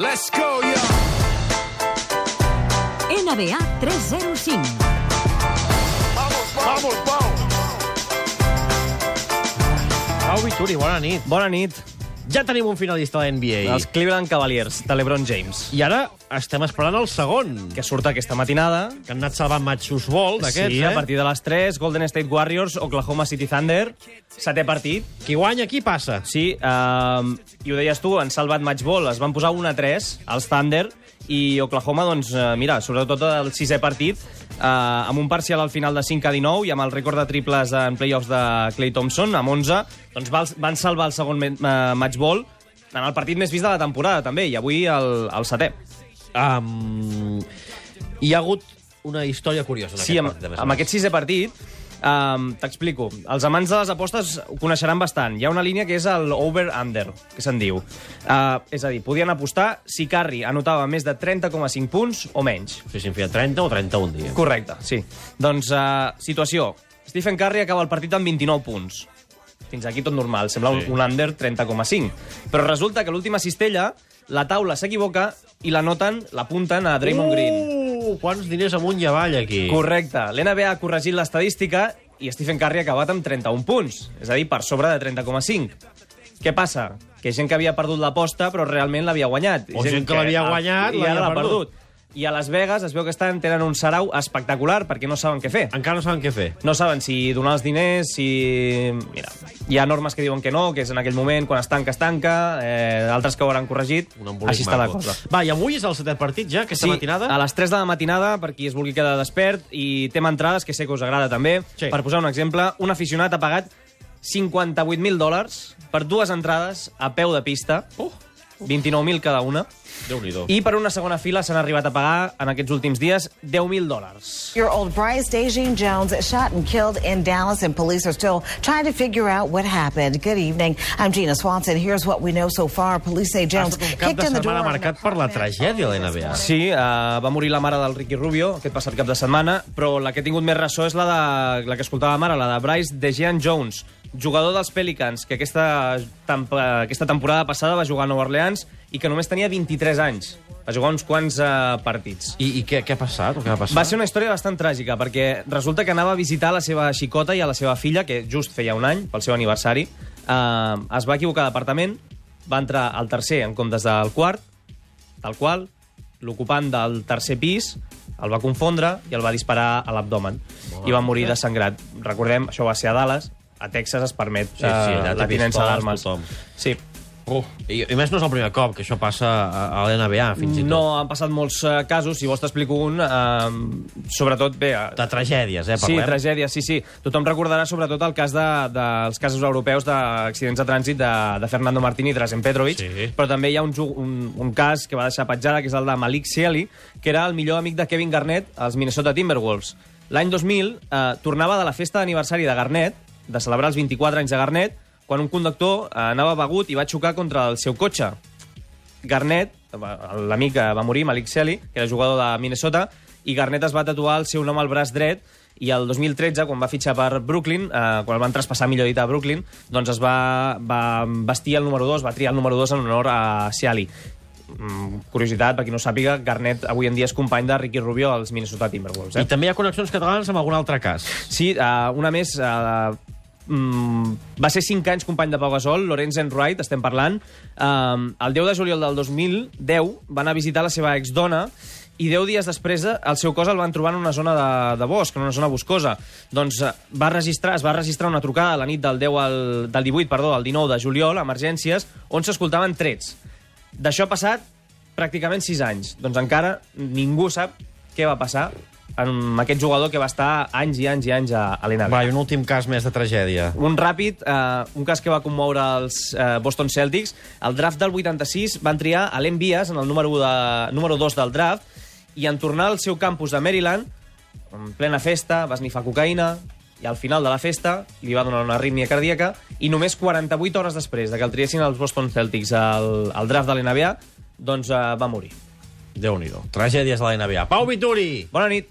Let's go, yo! NBA 305. Vamos, vamos! Pau Vituri, bona nit. Bona nit. Ja tenim un finalista de NBA. Els Cleveland Cavaliers, de l'Ebron James, I ara estem esperant el segon, que surt aquesta matinada. que han anat salvant matxos ball d'aquests, sí, eh? a partir de les 3, Golden State Warriors, Oklahoma City Thunder, setè partit. Qui guanya, qui passa? Sí, um, i ho deies tu, han salvat match ball, es van posar 1 a 3 als Thunder, i Oklahoma, doncs, eh, mira, sobretot el sisè partit, eh, amb un parcial al final de 5 a 19 i amb el rècord de triples en playoffs de Clay Thompson, amb 11, doncs van salvar el segon eh, match ball en el partit més vist de la temporada, també, i avui el, el setè. Um, hi ha hagut una història curiosa en Sí, aquest amb, partit. a amb aquest sisè partit, um, t'explico. Els amants de les apostes ho coneixeran bastant. Hi ha una línia que és el over-under, que se'n diu. Uh, és a dir, podien apostar si Curry anotava més de 30,5 punts o menys. Fessin fi a 30 o 31 dies. Correcte, sí. Doncs, uh, situació. Stephen Curry acaba el partit amb 29 punts. Fins aquí tot normal, sembla Sí. un, un under 30,5. Però resulta que l'última cistella, la taula s'equivoca i la noten, l'apunten a Draymond Green. Quants diners amunt i avall, aquí. Correcte. L'NBA ha corregit l'estadística i Stephen Curry ha acabat amb 31 punts, és a dir, per sobre de 30,5. Què passa? Que gent que havia perdut l'aposta, però realment l'havia guanyat. O gent que l'havia guanyat, l'havia l'ha perdut. perdut. I a Las Vegas es veu que estan, tenen un sarau espectacular perquè no saben què fer. Encara no saben què fer. No saben si donar els diners, si... Mira, hi ha normes que diuen que no, que és en aquell moment, quan es tanca, es tanca, eh, altres que ho hauran corregit. Un Així està la cosa. Va, i avui és el setè partit ja, aquesta sí, matinada? a les 3 de la matinada, per qui es vulgui quedar despert, i tema entrades, que sé que us agrada també. Sí. Per posar un exemple, un aficionat ha pagat 58.000 dòlars per dues entrades a peu de pista, Uh, 29.000 cada una, Déu-n'hi-do. i per una segona fila s'han arribat a pagar en aquests últims dies 10.000 dòlars. Your old Bryce Dejane Jones shot and killed in Dallas, and police are still trying to figure out what happened. Good evening. I'm Gina Swanson. Here's what we know so far. Police say Jones kicked in the door. marcat per la tragèdia de l'NBA. Sí, eh, va morir la mare del Ricky Rubio aquest passat cap de setmana, però la que ha tingut més ressò és la, de, la que escoltàvem ara, la de Bryce DeJean Jones, jugador dels Pelicans, que aquesta, temp aquesta temporada passada va jugar a Nova Orleans i que només tenia 23 anys. Va jugar uns quants eh, partits. I, i què, què ha passat? O què va passar? Va ser una història bastant tràgica, perquè resulta que anava a visitar la seva xicota i a la seva filla, que just feia un any, pel seu aniversari. Eh, es va equivocar d'apartament, va entrar al tercer en comptes del quart, tal qual, l'ocupant del tercer pis el va confondre i el va disparar a l'abdomen. I va morir desangrat. Recordem, això va ser a Dallas, a Texas es permet Sí, sí, eh, la tinença d'armes. Sí. Uh, i, I més no és el primer cop que això passa a, a l'NBA, fins i tot. No, han passat molts eh, casos, si vols t'explico un, eh, sobretot, bé, eh, De tragèdies, eh, Sí, parlem. tragèdia, sí, sí. Tothom recordarà sobretot el cas de, dels casos europeus d'accidents de trànsit de, de Fernando Martín i Drazen Petrovic, Sí. però també hi ha un, un, un cas que va deixar petjada, que és el de Malik Sealy, que era el millor amic de Kevin Garnett als Minnesota Timberwolves. L'any 2000 eh, tornava de la festa d'aniversari de Garnett, de celebrar els 24 anys de Garnett, quan un conductor eh, anava begut i va xocar contra el seu cotxe. Garnett, l'amic que va morir, Malik Sealy, que era jugador de Minnesota, i Garnett es va tatuar el seu nom al braç dret i el 2013, quan va fitxar per Brooklyn, eh, quan el van traspassar, millor dit, a Brooklyn, doncs es va, va vestir el número 2, va triar el número 2 en honor a Sealy. Mm, curiositat, per qui no sàpiga, Garnett avui en dia és company de Ricky Rubio als Minnesota Timberwolves. I Eh? també hi ha connexions catalanes amb algun altre cas. Sí, uh, una més... Uh, mm, va ser 5 anys company de Pau Gasol, Lorenz Enright, estem parlant. Um, el 10 de juliol del 2010 va anar a visitar la seva exdona i 10 dies després eh, el seu cos el van trobar en una zona de, de bosc, en una zona boscosa. Doncs eh, va registrar, es va registrar una trucada la nit del 10 al, del 18, perdó, al 19 de juliol, a emergències, on s'escoltaven trets. D'això ha passat pràcticament 6 anys. Doncs encara ningú sap què va passar amb aquest jugador que va estar anys i anys i anys a, a l'NBA. Va, i un últim cas més de tragèdia. Un ràpid, eh, un cas que va commoure els eh, Boston Celtics. El draft del 86 van triar a Len Bias en el número, 1 de, número 2 del draft i en tornar al seu campus de Maryland, en plena festa, va esnifar cocaïna i al final de la festa li va donar una arrítmia cardíaca i només 48 hores després de que el triessin els Boston Celtics al, al draft de l'NBA, doncs eh, va morir. Déu-n'hi-do. Tragèdies de la NBA. Pau Vituri! Bona nit.